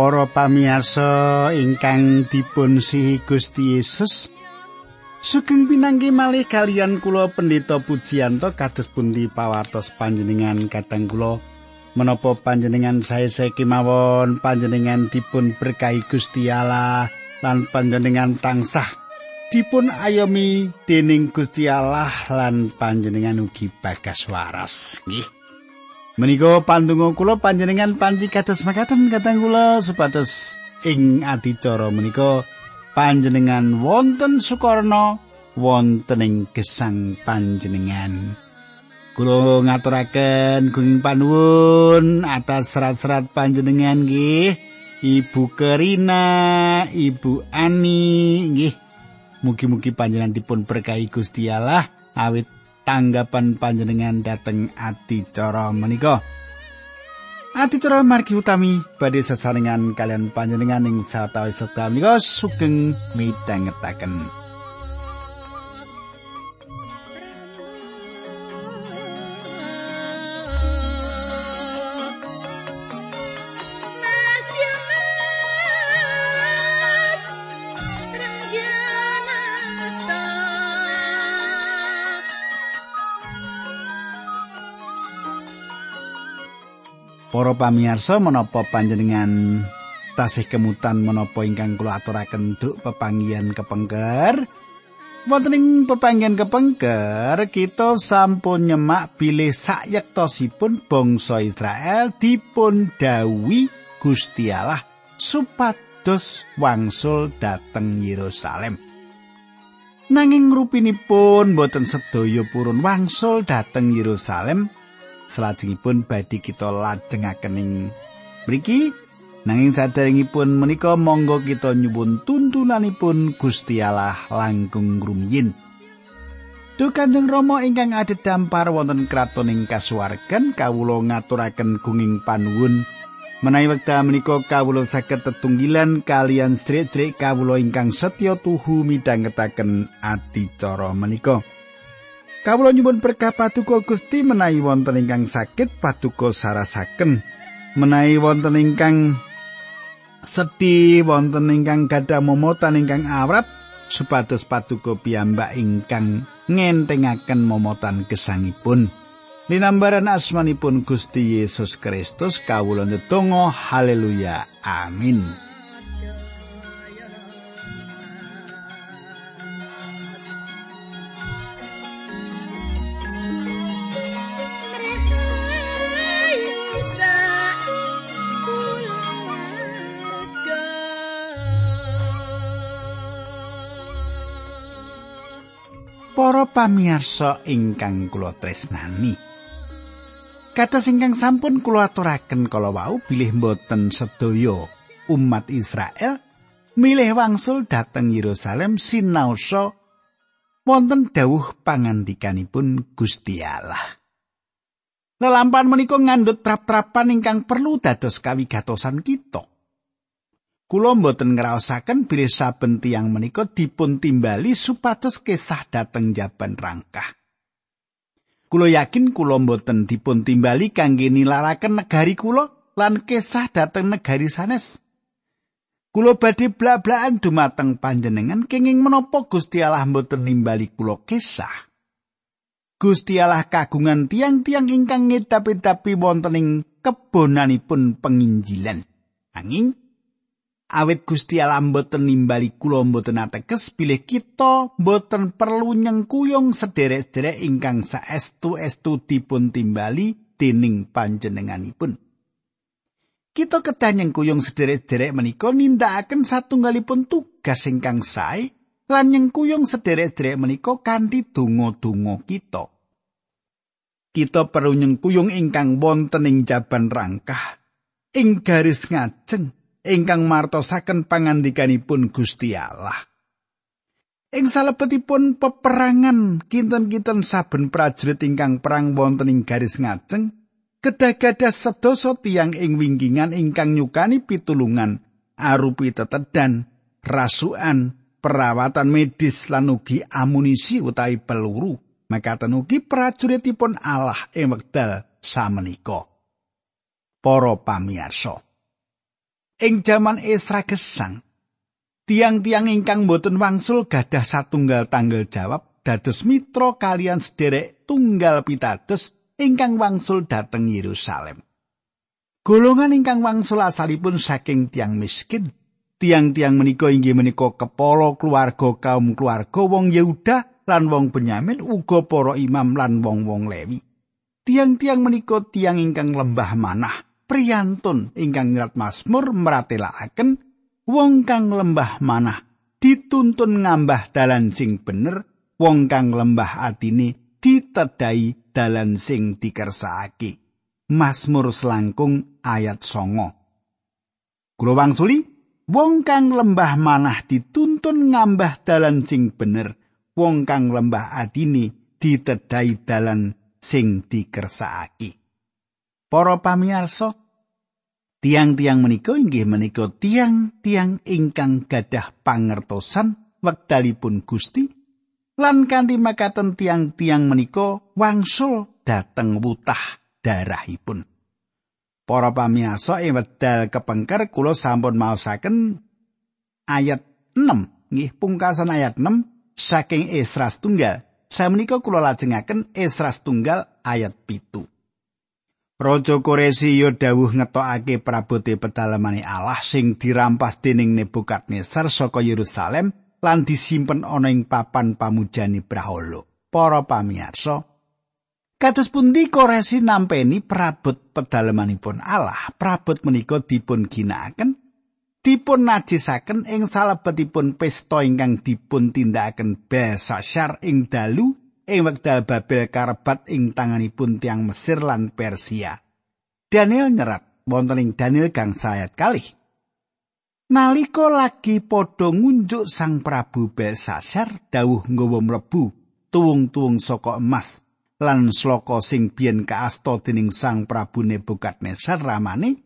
Para pamirsa ingkang dipun sihi Gusti Yesus, sugeng pinanggi malih kalian kula Pendeta Pujiyanto kados pundi pawartos panjenengan kateng kula. Menapa panjenengan sae-sae kemawon panjenengan dipun berkahi Gusti Allah lan panjenengan tansah dipun ayomi dening Gusti Allah lan panjenengan ugi bagas waras. Nggih Menika pandonga kula panjenengan panci kados makaten kateng kula supados ing adicara menika panjenengan wonten sukarna wonten ing gesang panjenengan. Kula ngaturaken gunging panuwun atas serat-serat panjenengan nggih. Ibu Kerina, Ibu Ani nggih. Mugi-mugi panjenengan dipun berkahi Gusti Allah awit tanggapan panjenengan dateng adicara menika. Adicara margi utami badhe sesarengan kalian panjenengan ing satawis wekdal menika sugeng midhangetaken. Para pamirsa menapa panjenengan tasih kemutan menapa ingkang kula aturaken duk pepanggihan kepengker? Wonten ing pepanggihan kepengker kita sampun nyemak bilih sayektosipun bangsa Israel dipun dawuhi Gusti Allah supados wangsul dhateng Yerusalem. Nanging rupinipun boten sedaya purun wangsul dhateng Yerusalem salajengipun badhe kita lajengaken ing mriki. Nanging saderengipun menika monggo kita nyuwun tuntunanipun Gusti Allah langkung rumiyin Duh Kanjeng Rama ingkang adhedhampar wonten kraton ing kasuwargan kawula ngaturaken gunging panuwun. Menawi wekdal menika kawula saged tetunggilan kalian sedherek kawula ingkang setya tuhu midhangetaken adicara menika. Kawula nyuwun berkah paduka Gusti menawi wonten ingkang sakit paduka sarasaken. Menawi wonten ingkang sedih, wonten ingkang gadah momotan ingkang awrat supados paduka piyambak ingkang ngentengaken momotan gesangipun. Linambaran asmanipun Gusti Yesus Kristus kawula ndedonga haleluya amin. Para pamirsa ingkang kula tresnani. Kados ingkang sampun kula aturaken kala wau bilih mboten sedaya umat Israel milih wangsul dhateng Yerusalem sinaosa wonten dawuh pangandikanipun Gusti Allah. Lelampahan menika ngandhut trap-trapan ingkang perlu dados kawigatosan kita. Kula mboten ngraosaken bilih saben tiyang menika dipun timbali supados kesah dhateng jaban rangkah. Kula yakin kula mboten dipun timbali kangge nilaraken negari kula lan kesah dhateng negari sanes. Kula badhe blak-blakan dumateng panjenengan kenging menapa Gusti Allah mboten nimbali kula kesah. Gusti Allah kagungan tiang-tiang ingkang ngedapi-dapi wonten ing kebonanipun penginjilan. Anging awit Gusti Allah mboten nimbali kula mboten ateges bilih kita mboten perlu nyengkuyung sederek-sederek ingkang saestu-estu dipun timbali dening panjenenganipun. Kita kedah nyengkuyung sederek-sederek menika nindakaken satunggalipun tugas ingkang sae lan nyengkuyung sederek-sederek menika kanthi donga-donga kita. Kita perlu nyengkuyung ingkang wonten ing jaban rangkah ing garis ngajeng ingkang martosaken pangandikanipun Gusti Allah. Ing salebetipun peperangan kinten-kinten saben prajurit ingkang perang wonten ing garis ngajeng kedah-gadah sedasa tiyang ing wingkingan ingkang nyukani pitulungan arupi tetedan, rasukan, perawatan medis lan ugi amunisi utawi peluru. Makaten ugi prajuritipun Allah ing wekdal samenika. Para pamirsa. Ing jaman Esra gesang, tiang-tiang ingkang boten wangsul gadah satunggal tanggal jawab dados mitra kalian sederek tunggal pitados ingkang wangsul dhateng Yerusalem. Golongan ingkang wangsul asalipun saking tiang miskin. Tiang-tiang menika inggih menika kepala keluarga kaum keluarga wong Yehuda lan wong Benyamin uga para imam lan wong-wong Lewi. Tiang-tiang menika tiang ingkang lembah manah, priyantun ingkang nyerat Mazmur meratelaken wong kang lembah manah dituntun ngambah dalan sing bener, wong kang lembah atine ditedai dalan sing dikersakake. Mazmur selangkung ayat songo. Kulo wangsuli, wong kang lembah manah dituntun ngambah dalan sing bener, wong kang lembah adini ditedai dalan sing dikersakake. Para pamirsa, tiang-tiang menika inggih menika tiang-tiang ingkang gadah pangertosan wekdalipun Gusti lan kanthi makaten tiang-tiang menika wangsul dateng wutah darahipun. Para pamiyasa ing wedal kepengker kula sampun maosaken ayat 6 nggih pungkasan ayat 6 saking Esra tunggal. Saya menika kula lajengaken Esra tunggal ayat pitu. Raja Koresi yo dawuh ngetokake prabote pedalamane Allah sing dirampas dening Nebukadnezar saka Yerusalem lan disimpen ana ing papan pamujani Brahala. Para pamirsa, Kados pundi koresi nampeni prabot pedalamanipun Allah, prabot menika dipun ginakaken dipun najisaken ing salebetipun pesta ingkang dipun tindakaken Belsasar ing dalu ing wekdal Babel karebat ing tanganipun tiang Mesir lan Persia. Daniel nyerat wonten ing Daniel gang sayat kalih. Nalika lagi padha ngunjuk Sang Prabu Belsasar dawuh nggawa mlebu tuwung-tuwung saka emas lan sloka sing biyen kaasta dening Sang Prabu Nebukadnezar ramane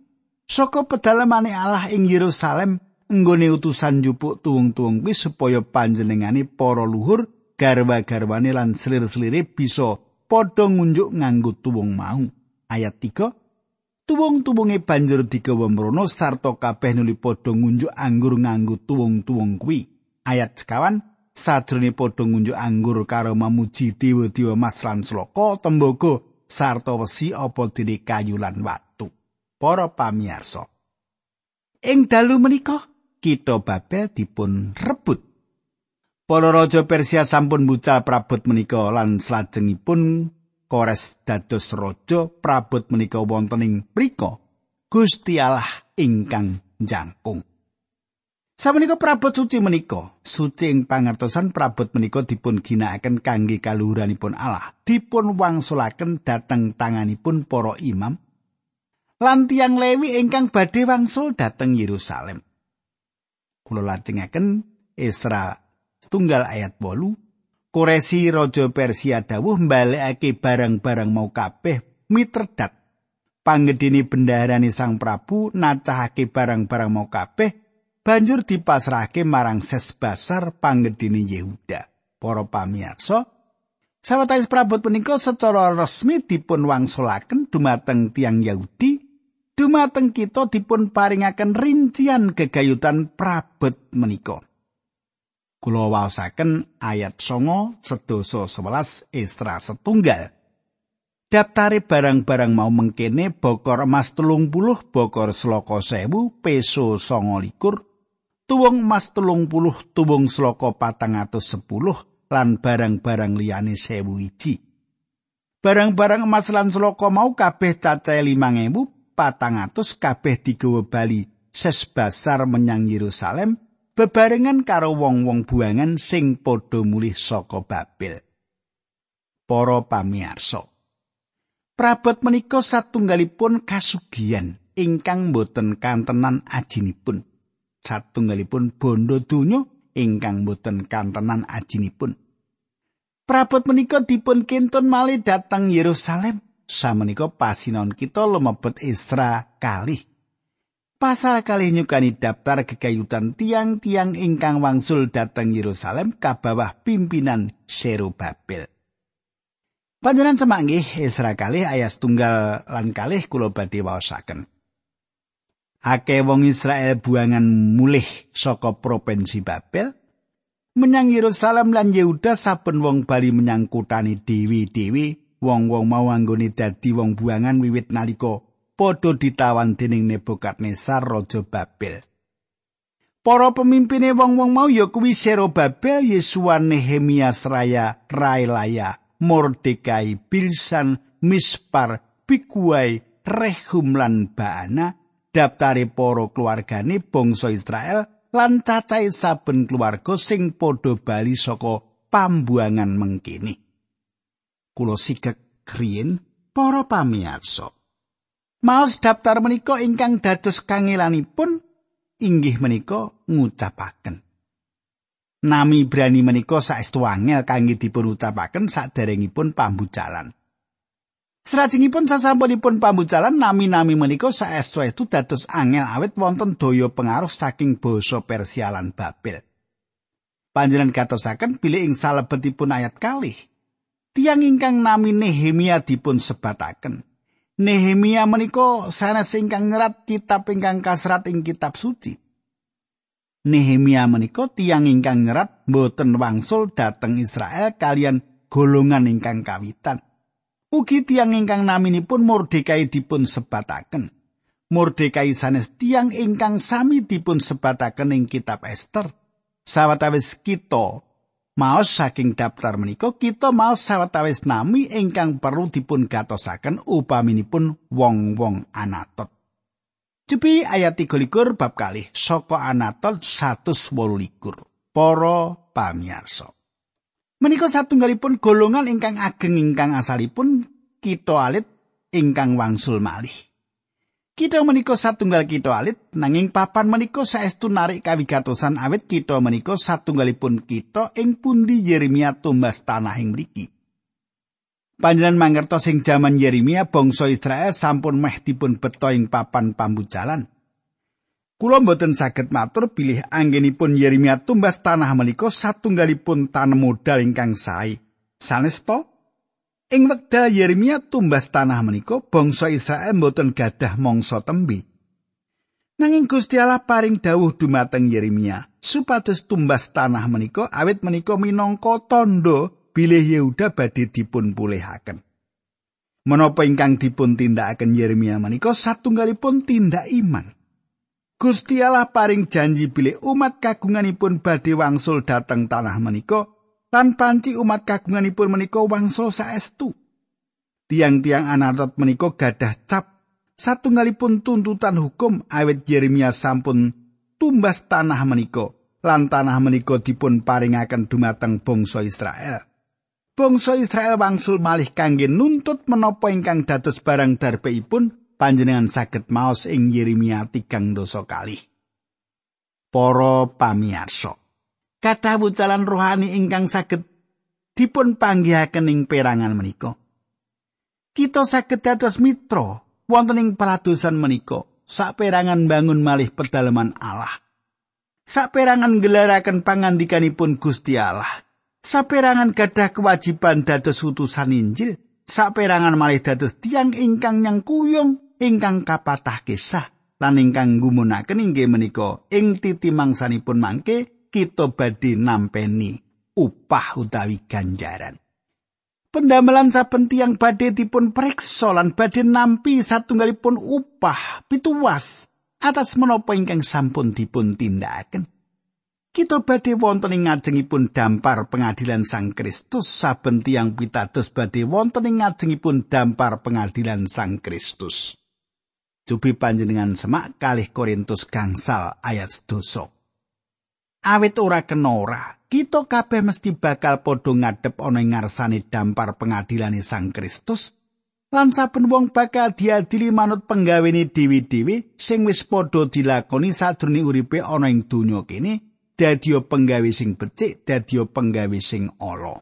saka pedalamane Allah ing Yerusalem nggone utusan jupuk tuwung-tuwung kuwi supaya panjenengane para luhur garwa-garwane lan selir-selire bisa padha ngunjuk nganggo tuwung mau. Ayat 3 Tuwung-tuwunge banjur digawa mrono sarta kabeh nuli padha ngunjuk anggur nganggo tuwung-tuwung kuwi. Ayat sekawan, sajrone padha ngunjuk anggur karo mamuji dewa-dewa mas lan sloka tembaga sarta wesi apa dene kayu lan watu. Para pamirsa ing dalu menika kita Babel dipun rebut para raja Persia sampun bucal prabot menika lan salajengipun Kores dados raja prabot menika wonten ing mriku Gusti Allah ingkang jangkung Samenika prabot suci menika, suci ing pangertosan prabot menika dipun ginakaken kangge kaluhuranipun Allah, dipun wangsulaken dhateng tanganipun para imam lan tiyang Lewi ingkang badhe wangsul dhateng Yerusalem. Kula lajengaken Esra setunggal ayat 8 Koresi Raja Persia dawuh mbalekake barang-barang mau kabeh mitredat panggedini bendaharani Sang Prabu nacahake barang-barang mau kabeh banjur dipasrahke marang Sesbasar panggedini Yehuda. Para pamirsa, sawetawis prabot punika secara resmi dipun wangsulaken dumateng tiang Yahudi, dumateng kita dipun paringaken rincian gegayutan prabot menika. Kula waosaken ayat songo sedoso sebelas Estra setunggal. Daftare barang-barang mau mengkene bokor emas telung puluh, bokor seloko sewu, peso songo likur, tuwung emas telung puluh tuwung atus sepuluh lan barang-barang liyane sewu iji. Barang-barang emas lan sloka mau kabeh cacahe limang ewu kabeh digawa bali sesbasar menyang Yerusalem bebarengan karo wong-wong buangan sing padha mulih saka Babel. Para pamirsa. Prabot menika satunggalipun kasugian ingkang boten kantenan ajinipun. satunggalipun bondo donya ingkang boten kantenan ajinipun. Prabot menika dipun kintun malih dhateng Yerusalem. Samenika pasinon kita lumebet Isra kalih. Pasal kalih nyukani daftar kegayutan tiang-tiang ingkang wangsul dhateng Yerusalem kabawah pimpinan Serubabel. Panjenengan semanggih Isra kalih ayat tunggal lan kalih kula badhe waosaken. Akeh wong Israel buangan mulih saka provinsi Babel menyang Yerusalem lan Yehuda saben wong bali menyang kutane dewi-dewi wong-wong mau anggone dadi wong buangan wiwit nalika padha ditawan dening Nebukadnezar raja Babel. Para pemimpine wong-wong mau ya kuwi Babel, Yesua, Nehemia, Sraya, Railaya, Mordekai, Bilsan, Mispar, Bikuai, Rehum lan Baana daftare para keluargane bangsa Israel lan cacahe saben keluarga sing padha bali saka pambuangan mengkini. Kulo sigek kriyen para pamirsa. Maos daftar menika ingkang dados kangelanipun inggih menika ngucapaken. Nami Ibrani menika saestu angel kangge dipun ucapaken saderengipun pambucalan. Salajengipun sasampunipun pambucalan nami-nami menika saestu-estu dados angel awit wonten daya pengaruh saking basa Persia lan Babel. Panjenengan katosaken bilih ing salebetipun ayat kalih. Tiang ingkang nami Nehemia dipun sebataken. Nehemia menika sanes ingkang nyerat kitab ingkang kasrat ing kitab suci. Nehemia menika tiang ingkang nyerat boten wangsul dhateng Israel kalian golongan ingkang kawitan. Ugi tiang ingkang naminipun Mordekai dipun sebataken. Mordekai sanes tiang ingkang sami dipun sebataken ing kitab Esther. Sawetawis kita maos saking daftar menika kita maos sawetawis nami ingkang perlu dipun gatosaken upaminipun wong-wong Anatot. Cepi ayat 3 bab kalih saka Anatot 128. Para pamirsa. Menika satunggalipun golongan ingkang ageng ingkang asalipun kita alit ingkang wangsul malih. Kita menika satunggal kita alit nanging papan menika saestu narik kawigatosan awit kita menika satunggalipun kita ing pundi Yeremia tumbas tanah ing mriki. Panjenengan mangertos sing jaman Yeremia bangsa Israel sampun meh dipun beto ing papan pambucalan. Kula mboten saged matur bilih anggenipun Yeremia tumbas tanah menika satunggalipun tanem modal ingkang sae. Sanesto ing wekdal Yeremia tumbas tanah menika bangsa Israel mboten gadah mangsa tembe. Nanging Gusti Allah paring dawuh dumateng Yeremia supados tumbas tanah menika awit menika minangka tandha bilih Yehuda badhe dipun pulihaken. Menapa ingkang dipun tindakaken Yeremia menika satunggalipun tindak iman. Gusti Allah paring janji bilih umat kagunganipun badhe wangsul dhateng tanah menika lan panci umat kagunganipun menika wangsul saestu. Tiang-tiang anatot menika gadah cap satunggalipun tuntutan hukum awet Yeremia sampun tumbas tanah menika lan tanah menika dipun paringaken dumateng bangsa Israel. Bangsa Israel wangsul malih kangge nuntut menapa ingkang dados barang darbeipun panjenengan saged maos ing Yeremia tigang dosa kali. Para pamirsa, kathah wucalan rohani ingkang saged dipun panggihaken ing perangan menika. Kita saged dados mitra wonten ing paradosan menika, saperangan bangun malih pedalaman Allah. Saperangan gelaraken pangandikanipun Gusti Allah. Saperangan gadah kewajiban dados utusan Injil. Saperangan malih dados tiang ingkang nyang kuyung ingkang kapatah kisah lan ingkang gumunaken inggih menika ing titi mangsanipun mangke kita badhe nampeni upah utawi ganjaran. Pendamelan saben tiyang badhe dipun periksa lan badhe nampi satunggalipun upah pituwas atas menapa ingkang sampun dipun tindakaken. Kita badhe wonten ing ngajengipun dampar pengadilan Sang Kristus saben tiyang pitados badhe wonten ing ngajengipun dampar pengadilan Sang Kristus. Cupi panjenengan semak kalih Korintus gangsal ayat doso. Awit ora kena ora, kita kabeh mesti bakal padha ngadep ana ing ngarsane dampar pengadilane Sang Kristus. Lan saben wong bakal diadili manut penggawene dewi-dewi sing wis padha dilakoni sadurunge uripe ana ing donya kene, dadi penggawe sing becik, dadi penggawe sing ala.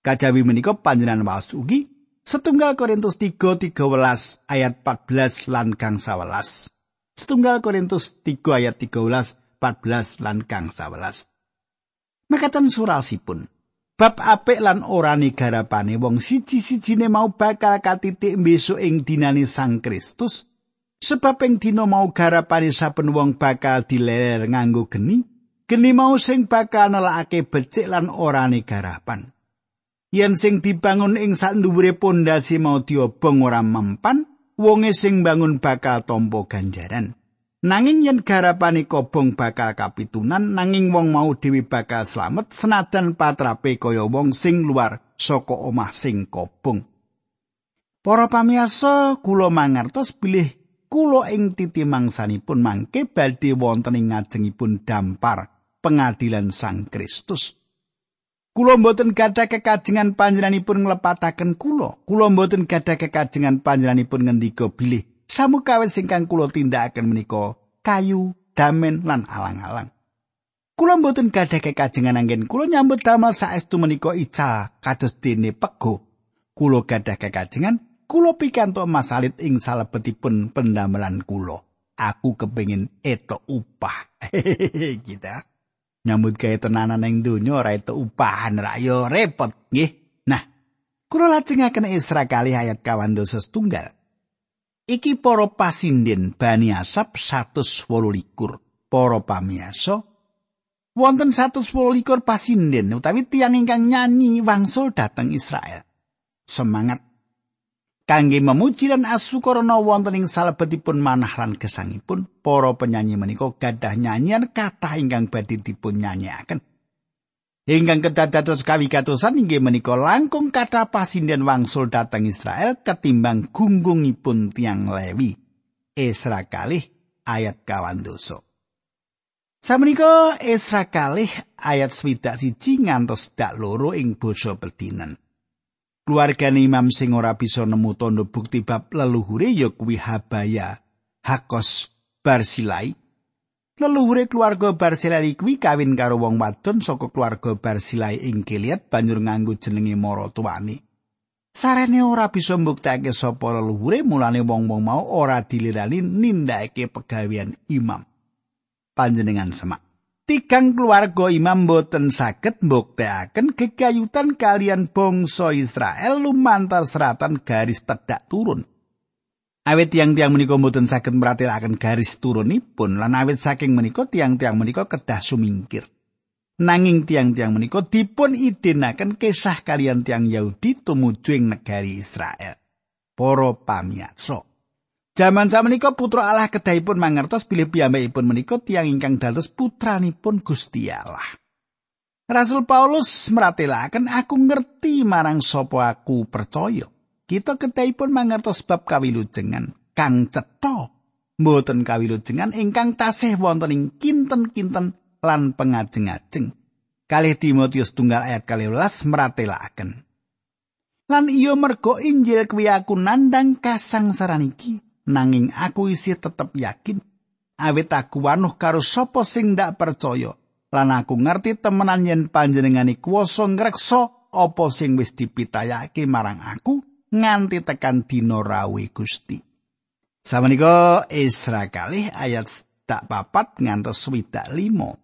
Kajawi menika panjenengan waos ugi Setunggal Korintus 3 13 ayat 14 lan kang 11. Setunggal Korintus 3 ayat 13 14 lan kang 11. Mekaten surasipun. Bab apik lan ora garapane wong siji-sijine mau bakal katitik besok ing dinane Sang Kristus Sebab ing dina mau garapane saben wong bakal dileler nganggo geni, geni mau sing bakal nelakake becik lan orane garapan. Yen sing dibangun ing sandhuwure pondasi mau diobong ora mempan, wonge sing bangun bakal tampa ganjaran. Nanging yen garapane kobong bakal kapitunan, nanging wong mau dhewe bakal slamet senajan patrape kaya wong sing luar saka omah sing kobong. Para pamiyasa, kula mangertos bilih kula ing titi mangsanipun mangke badhe wonten ing ngajengipun dampar pengadilan Sang Kristus. Kula mboten gadah kekajengan panjenenganipun nglepataken kula. Kula mboten gadah kekajengan panjenenganipun ngendika bilih samukawis ingkang kula tindakaken menika kayu, damen lan alang-alang. Kula mboten gadah kekajengan anggen kula nyambut damel saestu menika ical kados dene pego. Kula gadah kekajengan kula pikantuk masalit ing salebetipun pendamelan kula. Aku kepengin eto upah. Kita nyambut gawe tenanan ing donya ora eto upahan ra repot nggih. Nah, kula lajengaken Isra kali ayat kawan dosa setunggal. Iki para pasinden Bani Asap 128 para pamiyasa wonten 128 pasinden utawi tiang ingkang nyanyi wangsul dhateng Israel. Semangat! Kangge memuji lan asukarana wonten ing salebetipun manah lan gesangipun para penyanyi menika gadah nyanyian kathah ingkang badhe dipun nyanyiaken ingkang kedadados kawigatosan inggih menika langkung kathah pasinden wangsul dhateng Israel ketimbang gunggungipun tiang Lewi Esra kalih ayat kawan dosa Samenika Esra kalih ayat swidak siji ngantos dak loro ing basa Betinan. Keluargane imam sing ora bisa nemu tondo bukti bab leluhure ya kuwi Habaya, Hakos, Barsilai. Leluhure keluarga Barsilai kuwi kawin karo wong wadon saka keluarga Barsilai ing Gilead banjur nganggo jenenge maratuwane. Sarene ora bisa mbuktekake sapa leluhure mulane wong-wong mau ora dilirani nindakake pegawean imam. Panjenengan semak. tigang keluarga imam boten saged mbuktekaken gegayutan kalian bangsa Israel lumantar seratan garis tedak turun. Awit tiang-tiang menika boten saged meratelaken garis turunipun lan awit saking menika tiang-tiang menika kedah sumingkir. Nanging tiang-tiang menika dipun idinaken kisah kalian tiang Yahudi tumuju ing negari Israel. Para pamirsa, Jaman samenika putra Allah kedahipun mangertos bilih piyambakipun menika tiyang ingkang dados putranipun Gusti Allah. Rasul Paulus meratelaken aku ngerti marang sapa aku percaya. Kita kedahipun mangertos bab kawilujengan kang cetha mboten kawilujengan ingkang tasih wonten ing kinten-kinten lan pengajeng-ajeng. Kalih Timotius tunggal ayat 12 meratelaken. Lan iyo mergo Injil kuwi aku nandang kasangsaran iki. nanging aku isih tetep yakin awit aku wanuh karo sapa sing ndak percaya lan aku ngerti temenan yen panjenengane kuwasa ngreksa apa sing wis dipitayake marang aku nganti tekan dina rawe Gusti. Samenika Isra kalih ayat tak papat ngantos swidak limo.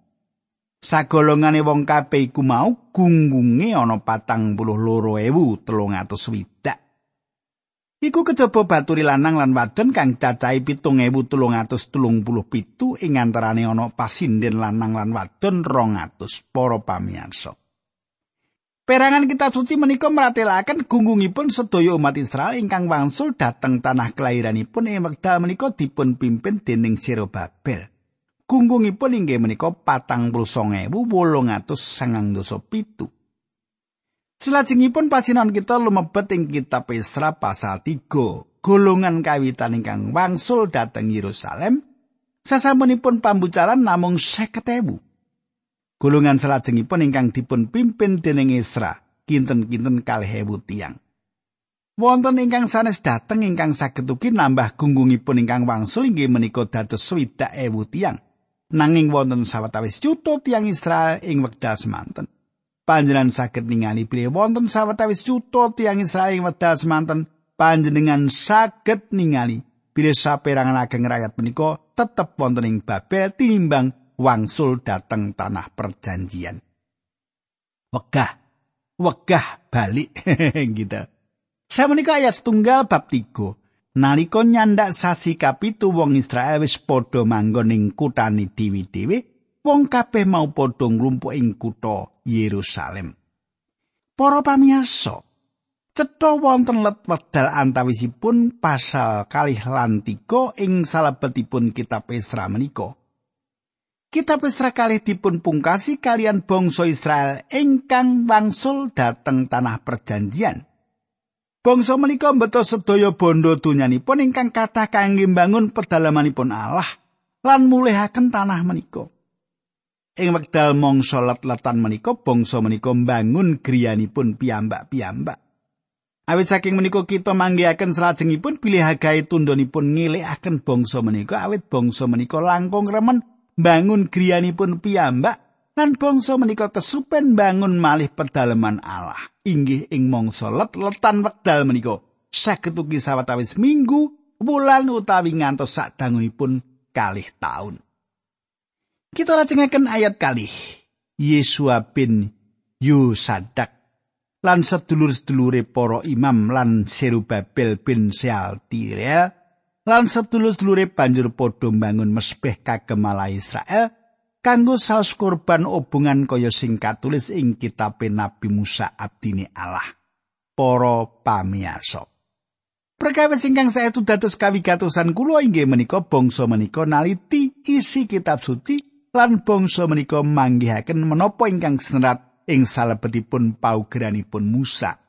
Sagolongane wong kabeh iku mau gunggunge ana patang puluh loro ewu telung atus swidak. Iku kejaba baturi lanang lan wadon kang cacahe pitung ewu tulung atus tulung puluh pitu ing antarane ana pasinden lanang lan wadon rong atus para pamiyarsa. Perangan kitab suci menika meratelaken gunggungipun sedaya umat Israel ingkang wangsul dhateng tanah kelahiranipun ing wekdal menika dipun pimpin dening Zerobabel. Gunggungipun inggih menika patang puluh song ewu wolung atus sangang dosa pitu. Selajengipun pasinan kita lumebet ing kitab Esra pasal 3, golongan kawitan ingkang wangsul dhateng Yerusalem sasampunipun pambucaran namung 50.000. Golongan selajengipun ingkang dipun pimpin dening Esra kinten-kinten kalih ewu tiang. Wonten ingkang sanes dhateng ingkang saged ugi nambah gunggungipun ingkang wangsul inggih menika dados swidak ewu tiang. Nanging wonten sawetawis juta tiang Israel ing wekdal semanten. panjenengan saged ningali bilih wonten sawetawis yuta tiyang Israel ing wedal semanten panjenengan saged ningali bilih saperangan ageng rakyat menika tetep wonten ing Babel tinimbang wangsul dateng tanah perjanjian. Wegah, wegah balik gitu. Saya menika ayat setunggal bab tiga. Nalika nyandak sasi kapitu wong Israel wis padha manggon ing kutani dewi-dewi, wong kabeh mau padha nglumpuk ing kutha Yerusalem. Para pamirsa, cetha wonten let wedal antawisipun pasal kalih lan tiga ing salebetipun kitab Esra menika. Kitab Esra kalih dipun pungkasi kalian bangsa Israel ingkang wangsul dhateng tanah perjanjian. Bangsa menika mbeto sedaya bondo donyanipun ingkang kathah kangge mbangun pedalamanipun Allah lan mulihaken tanah menika. Ing wekdal mangsa let-letan menika bangsa menika mbangun griyanipun piyambak-piyambak. Awit saking menika kita manggihaken salajengipun bilih hagae tundhonipun ngilikaken bangsa menika awit bangsa menika langkung remen mbangun griyanipun piyambak lan bangsa menika kesupen bangun malih pedalaman Allah. Inggih ing mangsa let-letan wekdal menika. Saged ugi sawetawis minggu wulan utawi ngantos sadangunipun kalih taun. Kita lajengaken ayat kalih. Yesua bin Yusadak lan sedulur-sedulure para imam lan Serubabel bin Sealtiel lan sedulur-sedulure banjur padha mbangun mesbeh kagem Israel kanggo saus kurban obongan kaya sing katulis ing kitab Nabi Musa abdine Allah. Para pamirsa. Perkawis ingkang saestu dados kawigatosan kula inggih menika bangsa menika naliti isi kitab suci lan bangsa menika manggihaken menapa ingkang serat ing salebetipun paugeranipun Musa.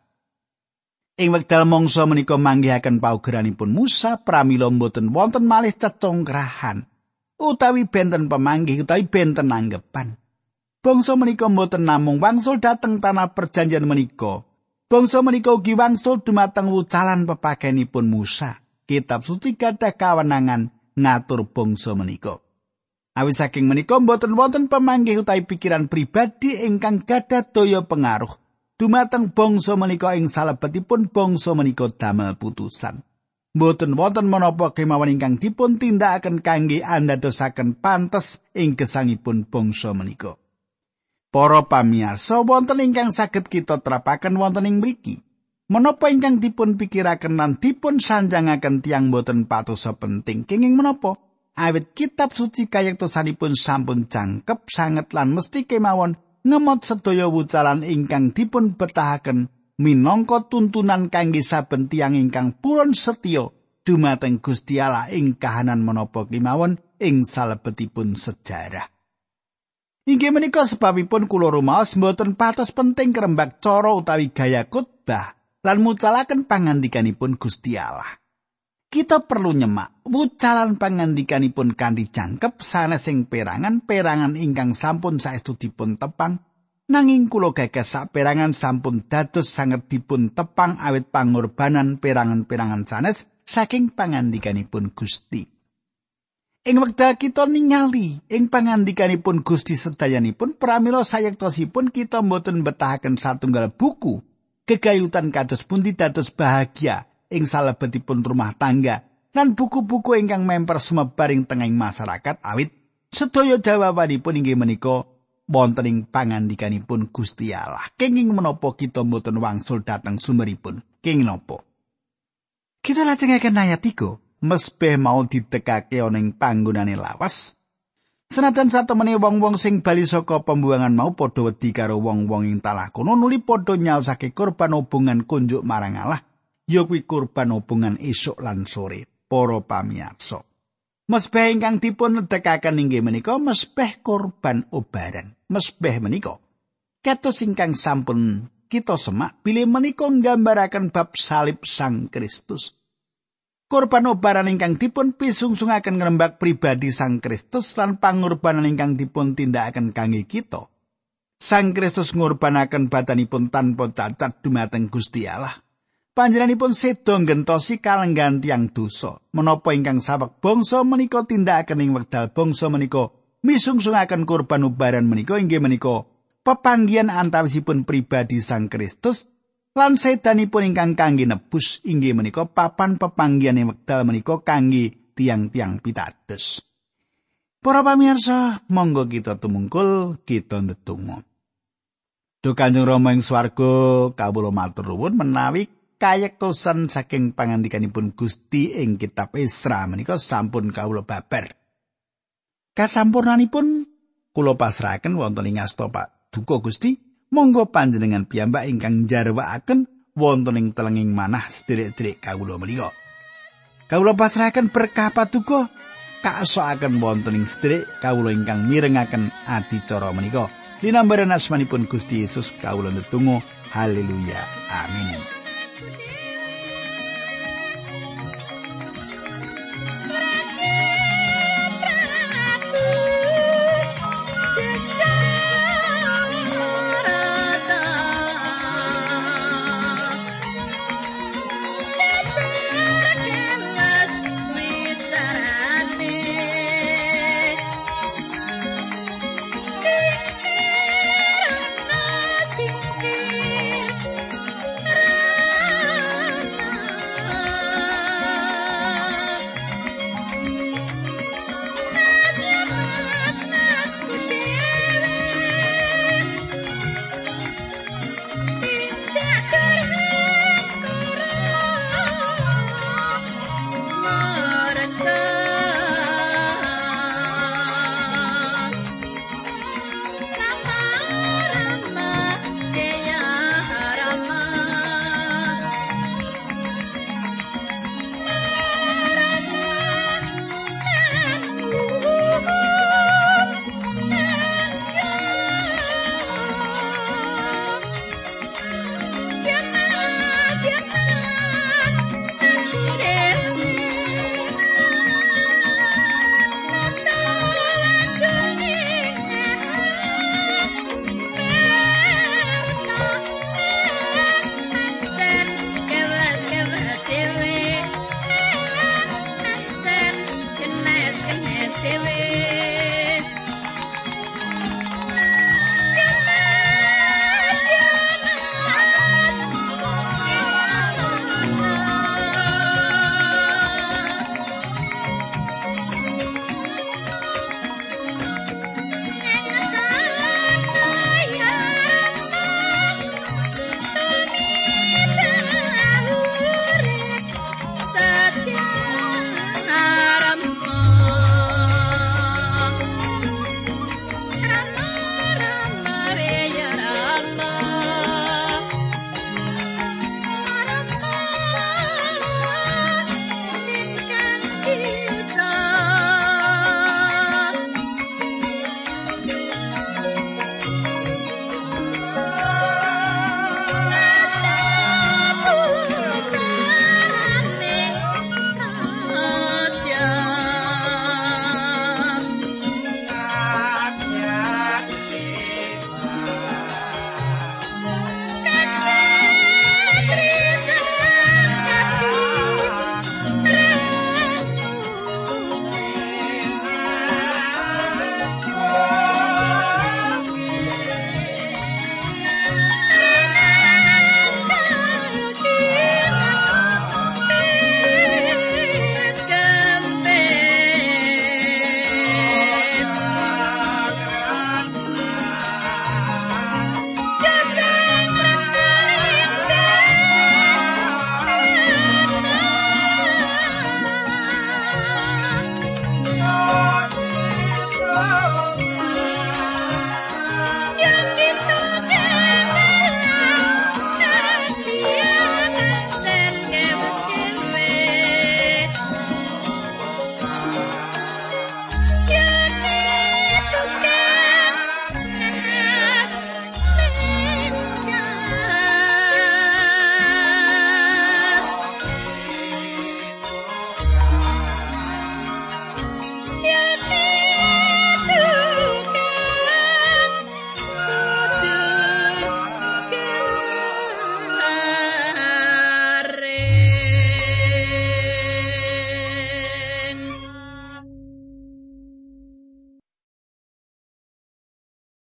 Ing wekdal mangsa menika manggihaken paugeranipun Musa pramila mboten wonten malih cecongkrahan. utawi benten pemanggih utawi benten anggepan. Bangsa menika mboten namung wangsul dateng tanah perjanjian menika. Bangsa menika ugi wangsul dumateng wucalan pepakenipun Musa. Kitab suci gadah kawenangan ngatur bangsa menika. Awis saking menika mboten wonten pemanggih utawi pikiran pribadi ingkang gadah daya pengaruh dumateng bangsa menika ing salebetipun bangsa menika damel putusan. Mboten wonten menapa kemawon ingkang dipun tindakaken kangge andadosaken pantes ing gesangipun bangsa menika. Para pamirsa wonten ingkang saged kita terapaken wonten ing mriki. Menapa ingkang dipun pikiraken lan dipun sanjangaken tiang boten patosa penting kenging menapa? Awit kitab suci kayektosanipun sampun jangkep sanget lan mesti kemawon ngemot sedaya wucalan ingkang dipun betahaken minangka tuntunan kangge saben tiyang ingkang purun setya dumateng Gusti Allah ing kahanan menapa kemawon ing salebetipun sejarah. Inggih menika sebabipun kula rumaos mboten patos penting kerembak cara utawi gaya khotbah lan mucalaken pangandikanipun Gusti Allah. Kita perlu nyemak wucalan pangandikanipun kanthi jangkep sanes sing perangan perangan ingkang sampun saestu dipun tepang Nanging kula gagas saperangan sampun dados sanget dipun tepang awit pangorbanan perangan-perangan sanes saking pangandikanipun Gusti. Ing wekdal kita ningali ing pangandikanipun Gusti sedayanipun pramila sayektosipun kita mboten betahaken satunggal buku kegayutan kados pundi dados bahagia ing salebetipun rumah tangga lan buku-buku ingkang memper sumebaring tengahing masyarakat awit sedaya jawabanipun inggih menika wonten ing pangandikanipun Gusti Allah. Kenging menapa kita mboten wangsul dateng sumberipun? Kenging napa? Kita lajengaken ayat 3. Mesbeh mau ditekake ana ing panggonane lawas. Senajan satemene wong-wong sing bali saka pembuangan mau padha wedi karo wong-wong ing talah kono nuli padha nyaosake korban hubungan kunjuk marang Allah, ya kuwi korban hubungan esuk lan sore. Para pamirsa. Mesbeh ingkang dipun nedekaken inggih menika mesbeh korban obaran. Mesbeh menika kados ingkang sampun kita semak bilih menika nggambaraken bab salib Sang Kristus. Korban obaran ingkang dipun pisungsungaken ngrembak pribadi Sang Kristus lan pangorbanan ingkang dipun tindakaken kangge kita. Sang Kristus ngorbanaken badanipun tanpa cacat dumateng Gusti Allah. Panjenenganipun sedo ngentosi kalenggan tiang dosa menapa ingkang sawek bangsa menika tindakaken ing wekdal bangsa menika misungsungaken kurban ubaran menika inggih menika pepanggian antawisipun pribadi Sang Kristus lan sedanipun ingkang kangge nebus inggih menika papan pepanggian ing wekdal menika kangge tiang-tiang pitados Para pamirsa, monggo kita tumungkul, kita ndedonga. Duh Kanjeng Rama ing swarga kawula matur nuwun menawi kayektosan saking pangandikanipun Gusti ing kitab Esra menika sampun kawula babar. Kasampurnanipun kula pasrahaken wonten ing asta Pak Duka Gusti, monggo panjenengan piyambak ingkang jarwaaken wonten ing telenging manah sederek-sederek kawula menika. Kawula pasrahaken berkah paduka kaasokaken wonten ing sederek kawula ingkang mirengaken adicara menika. Linambaran asmanipun Gusti Yesus kawula netunggal haleluya amin